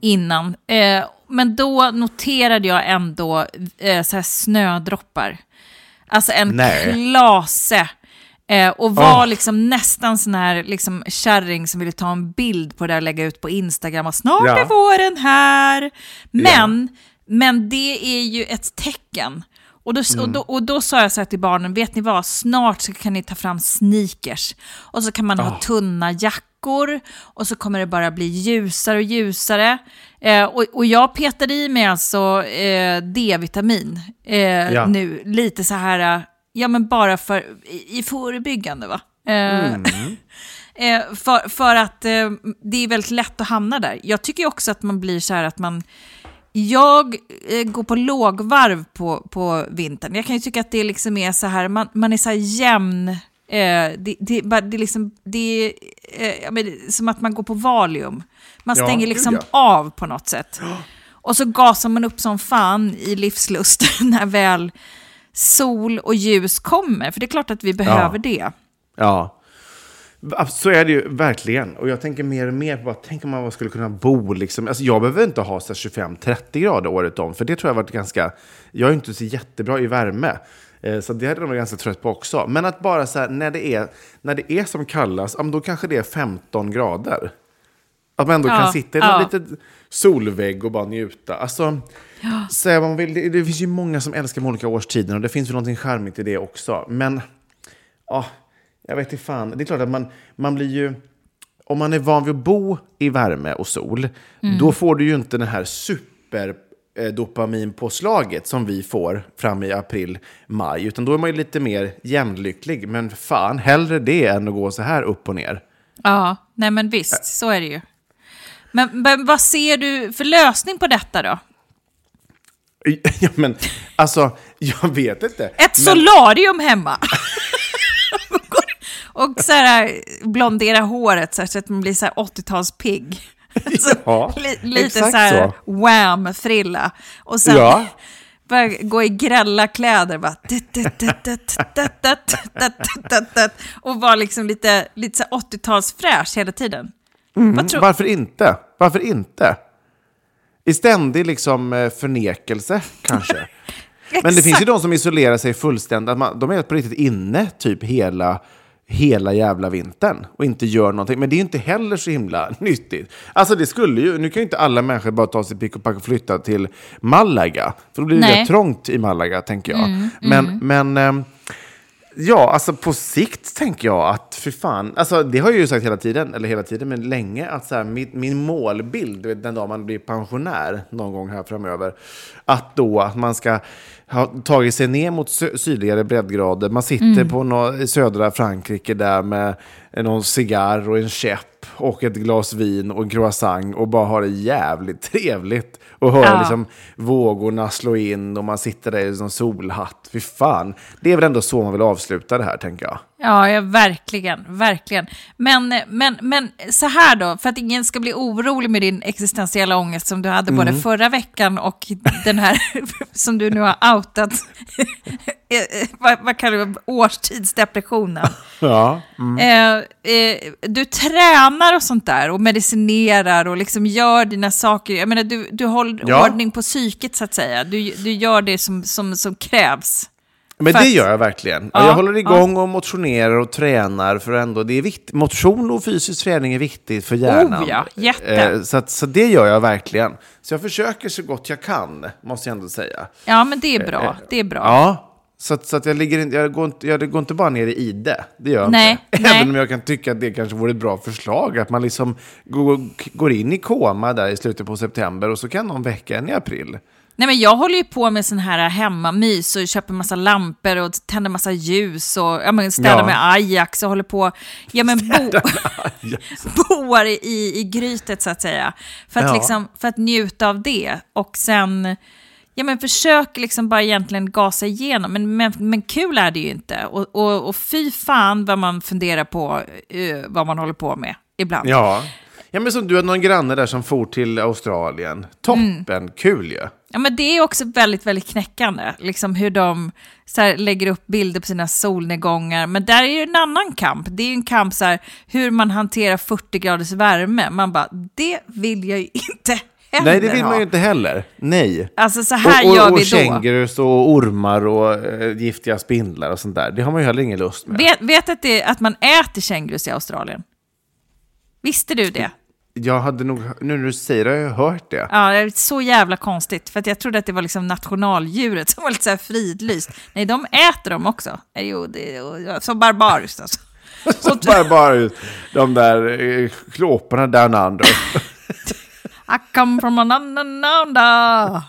Speaker 1: innan. Eh, men då noterade jag ändå eh, så här snödroppar. Alltså en
Speaker 2: Nej.
Speaker 1: klase. Eh, och var
Speaker 2: Åh.
Speaker 1: liksom nästan sån här liksom, kärring som ville ta en bild på det och lägga ut på Instagram. Och snart
Speaker 2: Ja.
Speaker 1: är våren här. Men, men det är ju ett tecken. Och då, och, då, och då sa jag så här till barnen, vet ni vad, snart så kan ni ta fram sneakers. Och så kan man ha tunna jackor och så kommer det bara bli ljusare och ljusare. Eh, och, och jag petade i mig alltså eh, D-vitamin eh,
Speaker 2: Ja.
Speaker 1: nu, lite så här, eh, ja men bara för, i, i förebyggande va. Eh, (laughs) eh, för, för att eh, det är väldigt lätt att hamna där. Jag tycker också att man blir så här att man, jag går på lågvarv på, på vintern. Jag kan ju tycka att det liksom är så här, man, man är så här jämn. Det, det, det, är liksom, det är ja, men det som att man går på Valium. Man
Speaker 2: Ja,
Speaker 1: stänger
Speaker 2: gud,
Speaker 1: liksom
Speaker 2: ja.
Speaker 1: av på något sätt. Och så gasar man upp som fan i livslust (laughs) när väl sol och ljus kommer. För det är klart att vi behöver det.
Speaker 2: Ja. Så är det ju verkligen. Och jag tänker mer och mer på vad, tänk om man bara skulle kunna bo liksom. Alltså jag behöver inte ha så här 25-30 grader året om. För det tror jag varit ganska, jag är inte så jättebra i värme. Eh, Så det hade jag varit ganska trött på också. Men att bara så här, när det är, när det är som kallast, ja, men då kanske det är 15 grader. Att man ändå
Speaker 1: Ja,
Speaker 2: kan sitta i
Speaker 1: ja.
Speaker 2: någon liten solvägg och bara njuta. Alltså, så här, man vill, det, det finns ju många som älskar de olika årstiderna och det finns väl någonting charmigt i det också. Men ja, jag vet inte fan. Det är klart att man, man blir ju... Om man är van vid att bo i värme och sol, då får du ju inte den här super eh, dopaminpåslaget som vi får fram i april, maj. Utan då är man ju lite mer jämnlycklig. Men fan, hellre det än att gå så här upp och ner.
Speaker 1: Ja, nej men visst, så är det ju. Men, men vad ser du för lösning på detta då?
Speaker 2: Ja, men alltså, jag vet inte.
Speaker 1: Ett
Speaker 2: men...
Speaker 1: solarium hemma! och så här, blondera håret så, att man blir så här 80-talspigg.
Speaker 2: Ja,
Speaker 1: li lite så här Wham-frilla. Och sen
Speaker 2: ja.
Speaker 1: börja gå i grälla kläder. Bara, och vara liksom lite, lite 80-talsfräsch hela tiden. Tror,
Speaker 2: Varför inte? Varför inte? I ständig liksom eh, förnekelse, kanske. (laughs) Men det finns ju de som isolerar sig fullständigt. Man, de är på riktigt inne typ hela, hela jävla vintern och inte gör någonting. Men det är inte heller så himla (laughs) nyttigt. Alltså det skulle ju, nu kan ju inte alla människor bara ta sig pick och pack och flytta till Malaga. För då blir det trångt i Malaga, tänker jag.
Speaker 1: Mm,
Speaker 2: men, men ehm, Ja, alltså på sikt tänker jag att för fan, alltså det har jag ju sagt hela tiden, eller hela tiden, men länge, att så här, min, min målbild, vet, den dag man blir pensionär någon gång här framöver, att då att man ska ha tagit sig ner mot sö- sydligare breddgrader, man sitter på nå i södra Frankrike där med någon cigarr och en käpp och ett glas vin och en croissant och bara har det jävligt trevligt och hör
Speaker 1: Ja.
Speaker 2: liksom vågorna slå in och man sitter där i en solhatt. Fy fan. Det är väl ändå så man vill avsluta det här, tänker jag.
Speaker 1: Ja, ja, verkligen, verkligen. Men, men, men så här då, för att ingen ska bli orolig med din existentiella ångest som du hade både förra veckan och den här (laughs) som du nu har outat, Eh, (laughs) vad, vad kallar du årstidsdepressionen. (laughs)
Speaker 2: Ja.
Speaker 1: Eh, eh, du tränar och sånt där och medicinerar och liksom gör dina saker. Jag menar, du, du håller
Speaker 2: Ja.
Speaker 1: ordning på psyket så att säga. Du, du gör det som, som, som krävs.
Speaker 2: Men det gör jag verkligen.
Speaker 1: Ja,
Speaker 2: jag håller igång och motionerar och tränar för ändå, det är viktigt. Motion och fysisk träning är viktigt för hjärnan.
Speaker 1: Oh ja, jätte.
Speaker 2: Eh, Så, att, så det gör jag verkligen. Så jag försöker så gott jag kan, måste jag ändå säga.
Speaker 1: Ja, men det är bra. Det är bra.
Speaker 2: Ja, så, att, så att jag, ligger in, jag, går inte, jag går inte bara ner i ide. Det gör jag
Speaker 1: Nej,
Speaker 2: inte. (laughs)
Speaker 1: nej.
Speaker 2: Även om jag kan tycka att det kanske vore ett bra förslag. Att man liksom går, går in i koma där i slutet på september och så kan någon vecka en i april.
Speaker 1: Nej, men jag håller ju på med sån här hemmamys och köper massa lampor och tänder massa ljus och ja, men städar
Speaker 2: Ja.
Speaker 1: med Ajax och håller på ja, men bo, (laughs) boar i, i grytet så att säga. För att,
Speaker 2: Ja.
Speaker 1: liksom, för att njuta av det och sen ja, men försök liksom bara egentligen gasa igenom. Men, men, men kul är det ju inte. Och, och, och fy fan vad man funderar på eh, vad man håller på med ibland.
Speaker 2: Ja. Ja, men som du har någon granne där som for till Australien. Toppen, kul ju.
Speaker 1: Ja, men det är också väldigt, väldigt knäckande. Liksom hur de här, lägger upp bilder på sina solnedgångar. Men där är ju en annan kamp. Det är ju en kamp så här, hur man hanterar 40 graders värme. Man bara, det vill jag ju inte
Speaker 2: Nej, det vill
Speaker 1: ha.
Speaker 2: man ju inte heller. Nej.
Speaker 1: Alltså så här
Speaker 2: och, och,
Speaker 1: gör
Speaker 2: och
Speaker 1: vi då.
Speaker 2: kängurus och ormar och eh, giftiga spindlar och sånt där. Det har man ju heller ingen lust med.
Speaker 1: Vet, vet att, det, att man äter kängurus i Australien? Visste du det?
Speaker 2: Jag hade nog, nu när du säger det har jag hört det.
Speaker 1: Ja, det är så jävla konstigt. För jag trodde att det var liksom nationaldjuret som var lite så här fridlyst. Nej, de äter dem också. Nej, Jo, det är så barbariskt alltså. (laughs)
Speaker 2: Bara ut de där eh, klåporna down under. (laughs)
Speaker 1: I come from an under.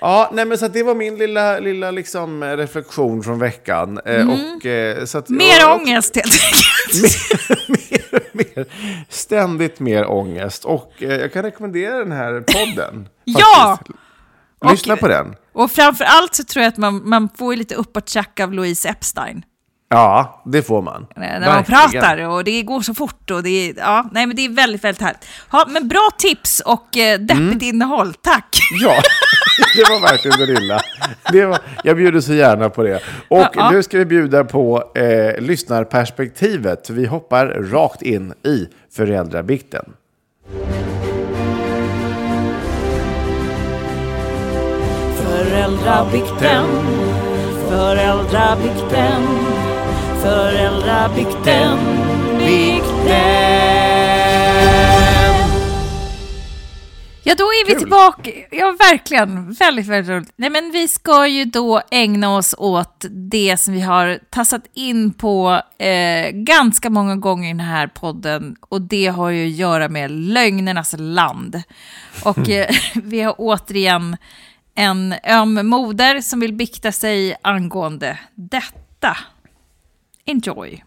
Speaker 2: Ja, nej men så det var min lilla, lilla liksom reflektion från veckan. Eh, och, eh, så att,
Speaker 1: Mm. Mer
Speaker 2: och,
Speaker 1: ångest helt enkelt. (laughs)
Speaker 2: mer, mer, ständigt mer ångest. Och eh, jag kan rekommendera den här podden. (laughs)
Speaker 1: Ja!
Speaker 2: Lyssna
Speaker 1: Och-
Speaker 2: på den.
Speaker 1: Och framför allt så tror jag att man, man får lite uppåttjack av Louise Epstein.
Speaker 2: Ja, det får man.
Speaker 1: När man
Speaker 2: Verkligen.
Speaker 1: pratar och det går så fort och det är, ja, nej men det är väldigt, väldigt härligt. Ja, men bra tips och eh, deppigt
Speaker 2: Mm.
Speaker 1: innehåll, tack. (laughs)
Speaker 2: Ja, det var verkligen det lilla. Det var, jag bjuder så gärna på det. Och
Speaker 1: Ja, ja.
Speaker 2: nu ska vi bjuda på eh, lyssnarperspektivet. Vi hoppar rakt in i föräldrabikten.
Speaker 1: Föräldrabikten, föräldrabikten, föräldrabikten, bikten. Ja, då är vi
Speaker 2: Kul.
Speaker 1: tillbaka. Ja, verkligen. Väldigt, väldigt roligt. Nej, men vi ska ju då ägna oss åt det som vi har tassat in på eh, ganska många gånger i den här podden. Och det har ju att göra med lögnernas land. Och eh, (laughs) vi har återigen en öm moder som vill bikta sig angående detta. Enjoy.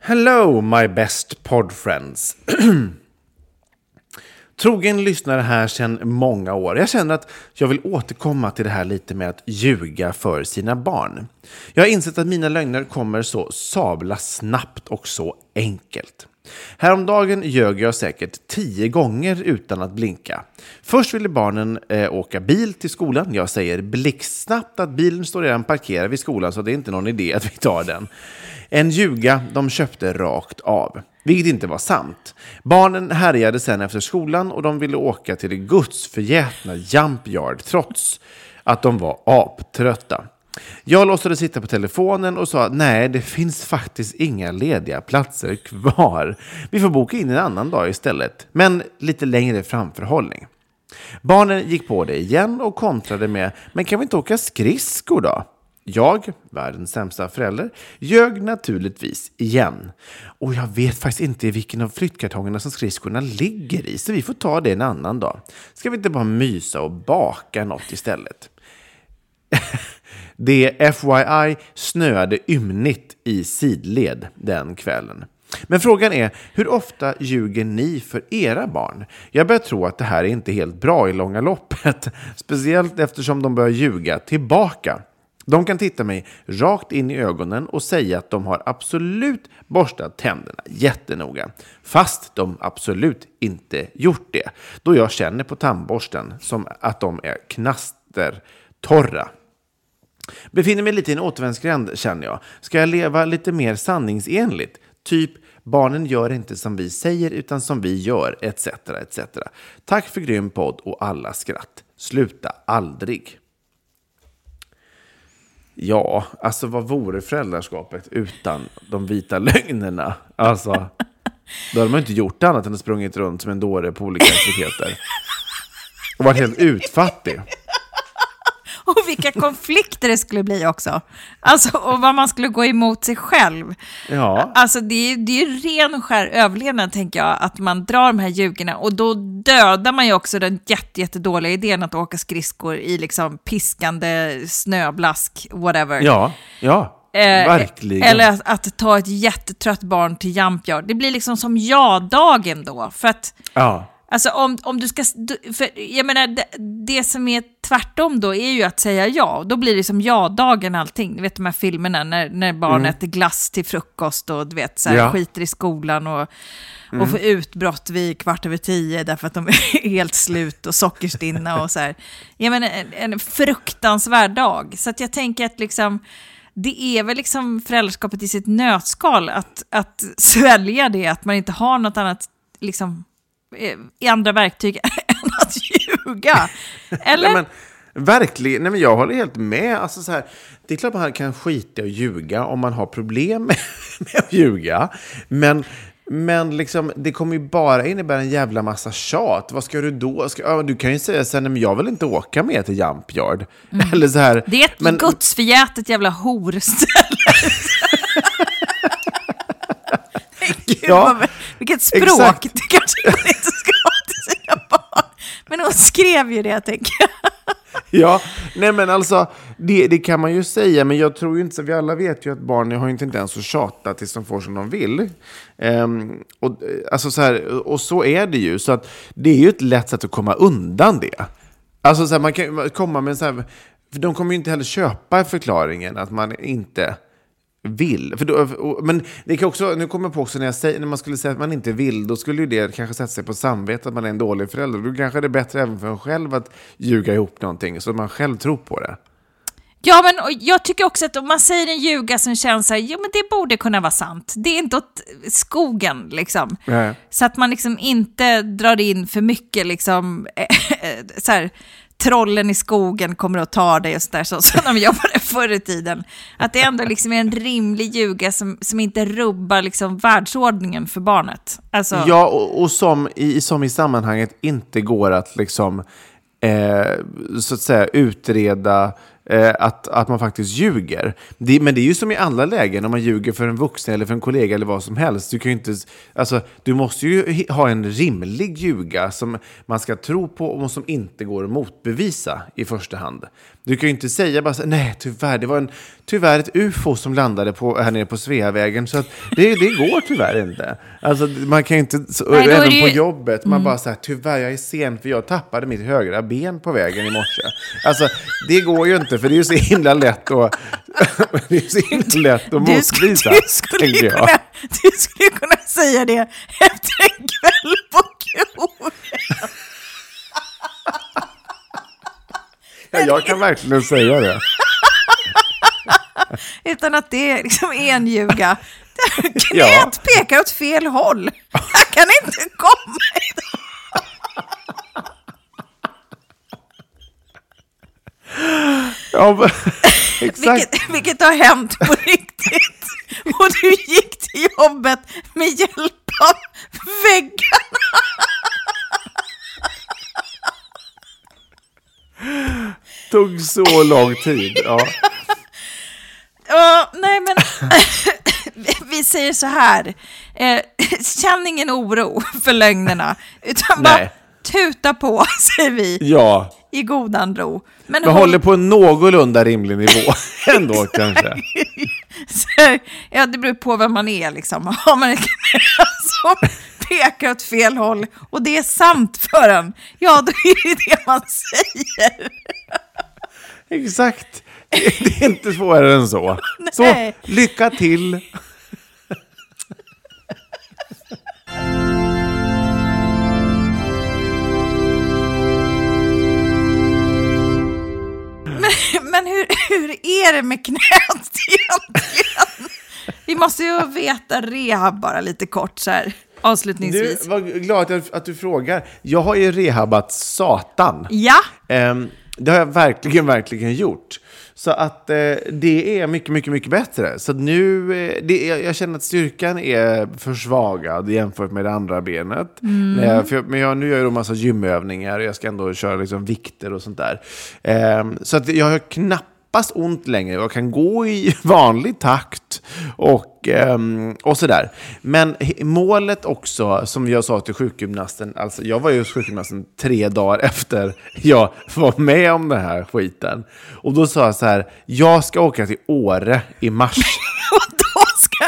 Speaker 2: Hello my best pod friends. (clears throat) Trogen lyssnare här sedan många år. Jag känner att jag vill återkomma till det här lite med att ljuga för sina barn. Jag har insett att mina lögner kommer så sabla snabbt och så enkelt. Häromdagen ljög jag säkert tio gånger utan att blinka. Först ville barnen eh, åka bil till skolan. Jag säger blixtsnabbt att bilen står redan parkerad vid skolan så det är inte någon idé att vi tar den. En ljuga de köpte rakt av. Vilket inte var sant. Barnen härjade sen efter skolan och de ville åka till det gudsförgätna Jump Yard trots att de var aptrötta. Jag låtsades sitta på telefonen och sa nej, det finns faktiskt inga lediga platser kvar. Vi får boka in en annan dag istället, men lite längre framförhållning. Barnen gick på det igen och kontrade med men kan vi inte åka skridskor då? Jag, världens sämsta förälder, ljög naturligtvis igen. Och jag vet faktiskt inte i vilken av flyttkartongerna som skridskorna ligger i, så vi får ta det en annan dag. Ska vi inte bara mysa och baka något istället? (laughs) Det FYI snöade ymnigt i sidled den kvällen. Men frågan är, hur ofta ljuger ni för era barn? Jag börjar tro att det här är inte helt bra i långa loppet. (laughs) Speciellt eftersom de börjar ljuga tillbaka. De kan titta mig rakt in i ögonen och säga att de har absolut borstat tänderna jättenoga. Fast de absolut inte gjort det. Då jag känner på tandborsten som att de är knastertorra. Befinner mig lite i en återvändsgränd känner jag. Ska jag leva lite mer sanningsenligt? Typ, barnen gör inte som vi säger utan som vi gör, etc. etc. Tack för grym podd och alla skratt. Sluta aldrig. Ja, alltså vad vore föräldraskapet utan de vita lögnerna? Alltså, då hade man inte gjort annat än att sprungit runt som en dåre på olika aktiviteter. Och varit helt utfattig. (laughs)
Speaker 1: Och vilka konflikter det skulle bli också. Alltså, och vad man skulle gå emot sig själv.
Speaker 2: Ja.
Speaker 1: Alltså det är, det är ren och skär överlevnad, tänker jag, att man drar de här ljugorna. Och då dödar man ju också den jätte, jättedåliga idén att åka skridskor i liksom piskande snöblask, whatever.
Speaker 2: Ja, ja,
Speaker 1: Eh,
Speaker 2: verkligen.
Speaker 1: Eller att, att ta ett jättetrött barn till Jump Yard. Det blir liksom som ja-dagen då. För att
Speaker 2: Ja.
Speaker 1: Alltså om, om du ska, för jag menar det, det som är tvärtom då är ju att säga ja. Då blir det som ja-dagen allting. Du vet de här filmerna när, när barn äter glass till frukost och du vet så här,
Speaker 2: Ja.
Speaker 1: skiter i skolan och, och får utbrott vid kvart över tio därför att de är (laughs) helt slut och sockerstinna och så här. Jag menar en, en fruktansvärd dag. Så att jag tänker att liksom det är väl liksom föräldraskapet i sitt nötskal att, att (laughs) svälja det, att man inte har något annat liksom, i andra verktyg (laughs) än att ljuga. Eller?
Speaker 2: Nej, men, verkligen, nej, men jag håller helt med. Alltså, så här, det är klart man kan skita i att ljuga om man har problem med, (laughs) med att ljuga. Men, men liksom, det kommer ju bara innebära en jävla massa tjat. Vad ska du då? Ska, du kan ju säga sen, men jag vill inte åka med till Jump Yard. (laughs) Eller så här,
Speaker 1: Mm. det är ett
Speaker 2: men,
Speaker 1: gudsförgätet jävla horställe. Gud,
Speaker 2: Ja,
Speaker 1: vad, vilket språk
Speaker 2: exakt.
Speaker 1: det kanske man inte ska ha till sina barn. Men hon skrev ju det, tänker jag.
Speaker 2: Ja, nej men alltså, det, det kan man ju säga, men jag tror ju inte, så vi alla vet ju att barn har ju inte ens att tjata tills de får som de vill. Ehm, och, eh, alltså så här, och så är det ju, så att det är ju ett lätt sätt att komma undan det. Alltså så här, man kan komma med så här, för de kommer ju inte heller köpa förklaringen att man inte vill. För då, men det kan också, nu kommer jag på också när, jag säger, när man skulle säga att man inte vill, då skulle ju det kanske sätta sig på samvetet att man är en dålig förälder. Då kanske det är bättre även för en själv att ljuga ihop någonting så att man själv tror på det.
Speaker 1: Ja, men jag tycker också att om man säger en ljuga som känns så här, jo men det borde kunna vara sant. Det är inte åt skogen liksom.
Speaker 2: Nej.
Speaker 1: Så att man liksom inte drar in för mycket liksom, (laughs) så här, trollen i skogen kommer att ta dig och sådär, så som de jobbade förr i tiden. Att det ändå liksom är en rimlig ljuga som, som inte rubbar liksom världsordningen för barnet. Alltså,
Speaker 2: Ja, och, och som, i, som i sammanhanget inte går att liksom, eh, så att säga utreda eh, att, att man faktiskt ljuger. Det, men det är ju som i alla lägen, om man ljuger för en vuxen eller för en kollega eller vad som helst. Du, kan ju inte, alltså, du måste ju ha en rimlig ljuga som man ska tro på och som inte går att motbevisa i första hand. Du kan ju inte säga bara så, nej tyvärr, det var en, tyvärr ett ufo som landade på, här nere på Sveavägen. Så att det, det går tyvärr inte. Alltså, man kan ju inte, så,
Speaker 1: Nej,
Speaker 2: även
Speaker 1: ju-
Speaker 2: på jobbet, man bara säger tyvärr jag är sen för jag tappade mitt högra ben på vägen i morse. Alltså det går ju inte för det är ju så himla lätt att, (laughs) det är så himla lätt att
Speaker 1: du, skulle,
Speaker 2: motbevisa,
Speaker 1: du, skulle kunna, du skulle kunna säga det efter en kväll på krogen. (laughs)
Speaker 2: Ja, jag kan verkligen säga det. (laughs)
Speaker 1: Utan att det liksom är en ljuga. (laughs) Knät
Speaker 2: Ja.
Speaker 1: pekar åt fel håll. Jag kan inte komma idag.
Speaker 2: Ja, men- (laughs) exakt.
Speaker 1: Vilket, vilket har hänt på riktigt. Och du gick till jobbet med hjälp av väggarna.
Speaker 2: Tog så lång tid. Ja. (laughs)
Speaker 1: Ja, nej men (laughs) vi säger så här. Eh, känn ingen oro för lögnerna. Utan bara
Speaker 2: Nej.
Speaker 1: tuta på, (laughs) säger vi,
Speaker 2: ja,
Speaker 1: i godan ro. Men
Speaker 2: men
Speaker 1: håll-
Speaker 2: håller på en någorlunda rimlig nivå ändå kanske.
Speaker 1: Så, ja, det beror på vem man är liksom. Har man ett knä som pekar åt fel håll och det är sant för en, ja då är det det man säger.
Speaker 2: Exakt. Det är inte svårare än så. (laughs) Så, lycka till.
Speaker 1: Men hur, hur är det med knät egentligen? Vi måste ju veta rehab bara lite kort så här
Speaker 2: Du,
Speaker 1: avslutningsvis.
Speaker 2: vad glad att, att du frågar. Jag har ju rehabat satan.
Speaker 1: Ja,
Speaker 2: Ehm, det har jag verkligen, verkligen gjort. Så att eh, det är mycket, mycket, mycket bättre. Så nu, eh, det, jag, jag känner att styrkan är försvagad jämfört med det andra benet. När jag, för men jag, nu gör jag en massa gymövningar och jag ska ändå köra liksom vikter och sånt där. Ehm, så att jag har knappast ont längre. Jag kan gå i (laughs) vanlig takt och, ehm, och sådär. Men målet också, som jag sa till sjukgymnasten, alltså jag var ju hos sjukgymnasten tre dagar (laughs) efter jag var med om den här skiten. Och då sa jag så här, jag ska åka till Åre i mars. (laughs)
Speaker 1: och då ska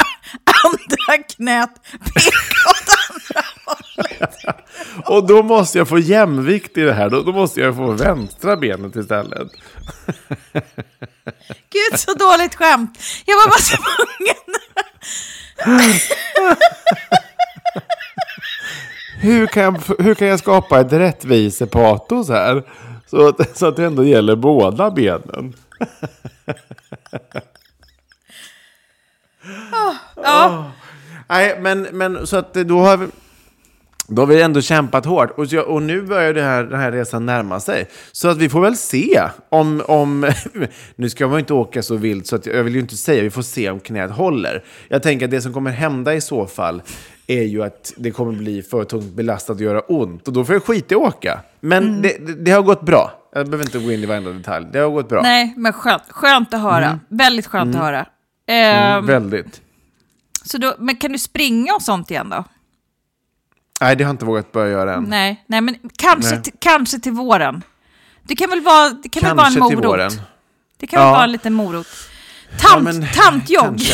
Speaker 1: andra knät peka åt andra hållet. (laughs)
Speaker 2: Och då måste jag få jämvikt i det här. Då, då måste jag få vänstra benet istället. (laughs)
Speaker 1: Gud, så dåligt skämt. Jag var bara tvungen.
Speaker 2: Hur kan jag, hur kan jag skapa ett rättvisepatos här? Så att, så att det ändå gäller båda benen.
Speaker 1: Ja,
Speaker 2: Nej, men, men så att då har vi... Då har vi ändå kämpat hårt och, så, och nu börjar det här, den här resan närma sig. Så att vi får väl se om... om (laughs) nu ska man ju inte åka så vilt så att jag vill ju inte säga, vi får se om knät håller. Jag tänker att det som kommer hända i så fall är ju att det kommer bli för tungt belastat och göra ont. Och då får jag skita i att åka. Men det, det, det har gått bra. Jag behöver inte gå in i varenda detalj. Det har gått bra.
Speaker 1: nej, men skönt, skönt att höra. Väldigt skönt att höra.
Speaker 2: Mm, väldigt.
Speaker 1: så då, men kan du springa och sånt igen då?
Speaker 2: Nej, det har jag inte vågat börja göra än.
Speaker 1: Nej, nej men kanske,
Speaker 2: Nej.
Speaker 1: Kanske till våren. Det kan väl vara, det kan väl vara en
Speaker 2: Kanske till
Speaker 1: morot?
Speaker 2: våren.
Speaker 1: Det kan väl
Speaker 2: Ja.
Speaker 1: vara en liten morot. Tant,
Speaker 2: men
Speaker 1: tantjogg. (laughs)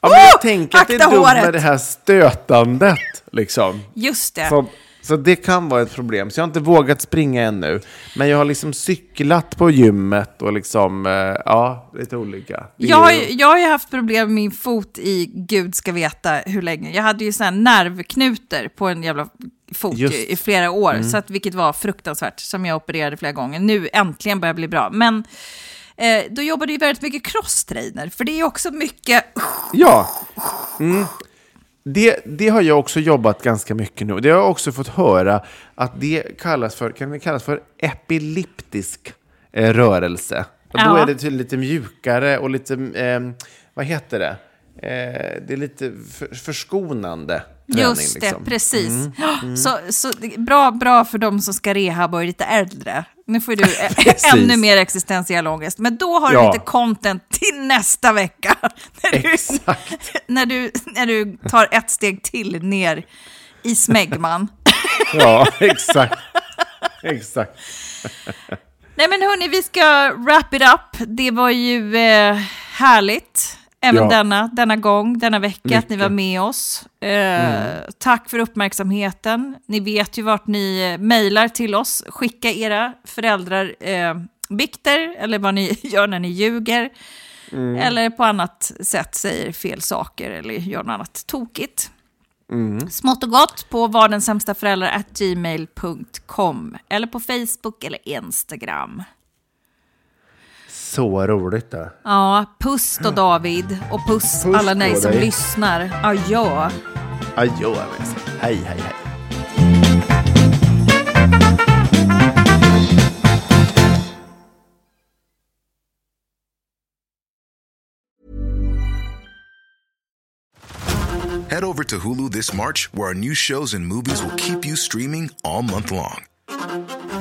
Speaker 2: Ja, men jag tänker att det är dumt med det här stötandet. Liksom.
Speaker 1: Just det.
Speaker 2: Så, så det kan vara ett problem. Så jag har inte vågat springa ännu. Men jag har liksom cyklat på gymmet och liksom, eh, ja, lite olika. Det är
Speaker 1: Jag, har
Speaker 2: ju-
Speaker 1: jag haft problem med min fot i gud ska veta hur länge. Jag hade ju sådana här nervknutor på en jävla fot
Speaker 2: Just.
Speaker 1: i, flera år,
Speaker 2: Mm.
Speaker 1: så att, vilket var fruktansvärt, som jag opererade flera gånger. Nu äntligen börjar det bli bra. Men eh, då jobbade ju väldigt mycket crosstrainer, för det är ju också mycket...
Speaker 2: Ja. Mm. Det, det har jag också jobbat ganska mycket nu. Det har jag också fått höra att det kallas för, kan det kallas för epiliptisk eh, rörelse. Och Då
Speaker 1: Ja.
Speaker 2: är det tydligen lite mjukare och lite, eh, vad heter det? Eh, det är lite för, förskonande träning.
Speaker 1: Just det,
Speaker 2: liksom.
Speaker 1: precis.
Speaker 2: Mm, mm.
Speaker 1: Så, så bra, bra för de som ska rehab och är lite äldre. Nu får du (laughs) ännu mer existentiell ångest. Men då har du
Speaker 2: Ja.
Speaker 1: lite content till nästa vecka. (laughs) När du, (laughs) när, du, när du tar ett steg till ner i smegman.
Speaker 2: Ja, exakt. exakt.
Speaker 1: Nej men hörni, vi ska wrap it up. Det var ju eh, härligt. Även
Speaker 2: Ja.
Speaker 1: denna, denna gång, denna vecka, att ni
Speaker 2: Mycket.
Speaker 1: var med oss. Eh, Tack för uppmärksamheten. Ni vet ju vart ni eh, mejlar till oss. Skicka era föräldrar eh, bikter, eller vad ni (laughs) gör när ni ljuger.
Speaker 2: Mm.
Speaker 1: Eller på annat sätt säger fel saker eller gör något annat tokigt.
Speaker 2: Mm.
Speaker 1: Smått och gott på var den sämsta föräldrar at gmail.com eller på Facebook eller Instagram.
Speaker 2: Så roligt det.
Speaker 1: Ja, puss då David och puss,
Speaker 2: Puss
Speaker 1: alla ni som
Speaker 2: dig.
Speaker 1: lyssnar. Adjö.
Speaker 2: Adjö. Hej, hej, hej.
Speaker 4: Head over to Hulu this March, where our new shows and movies will keep you streaming all month long.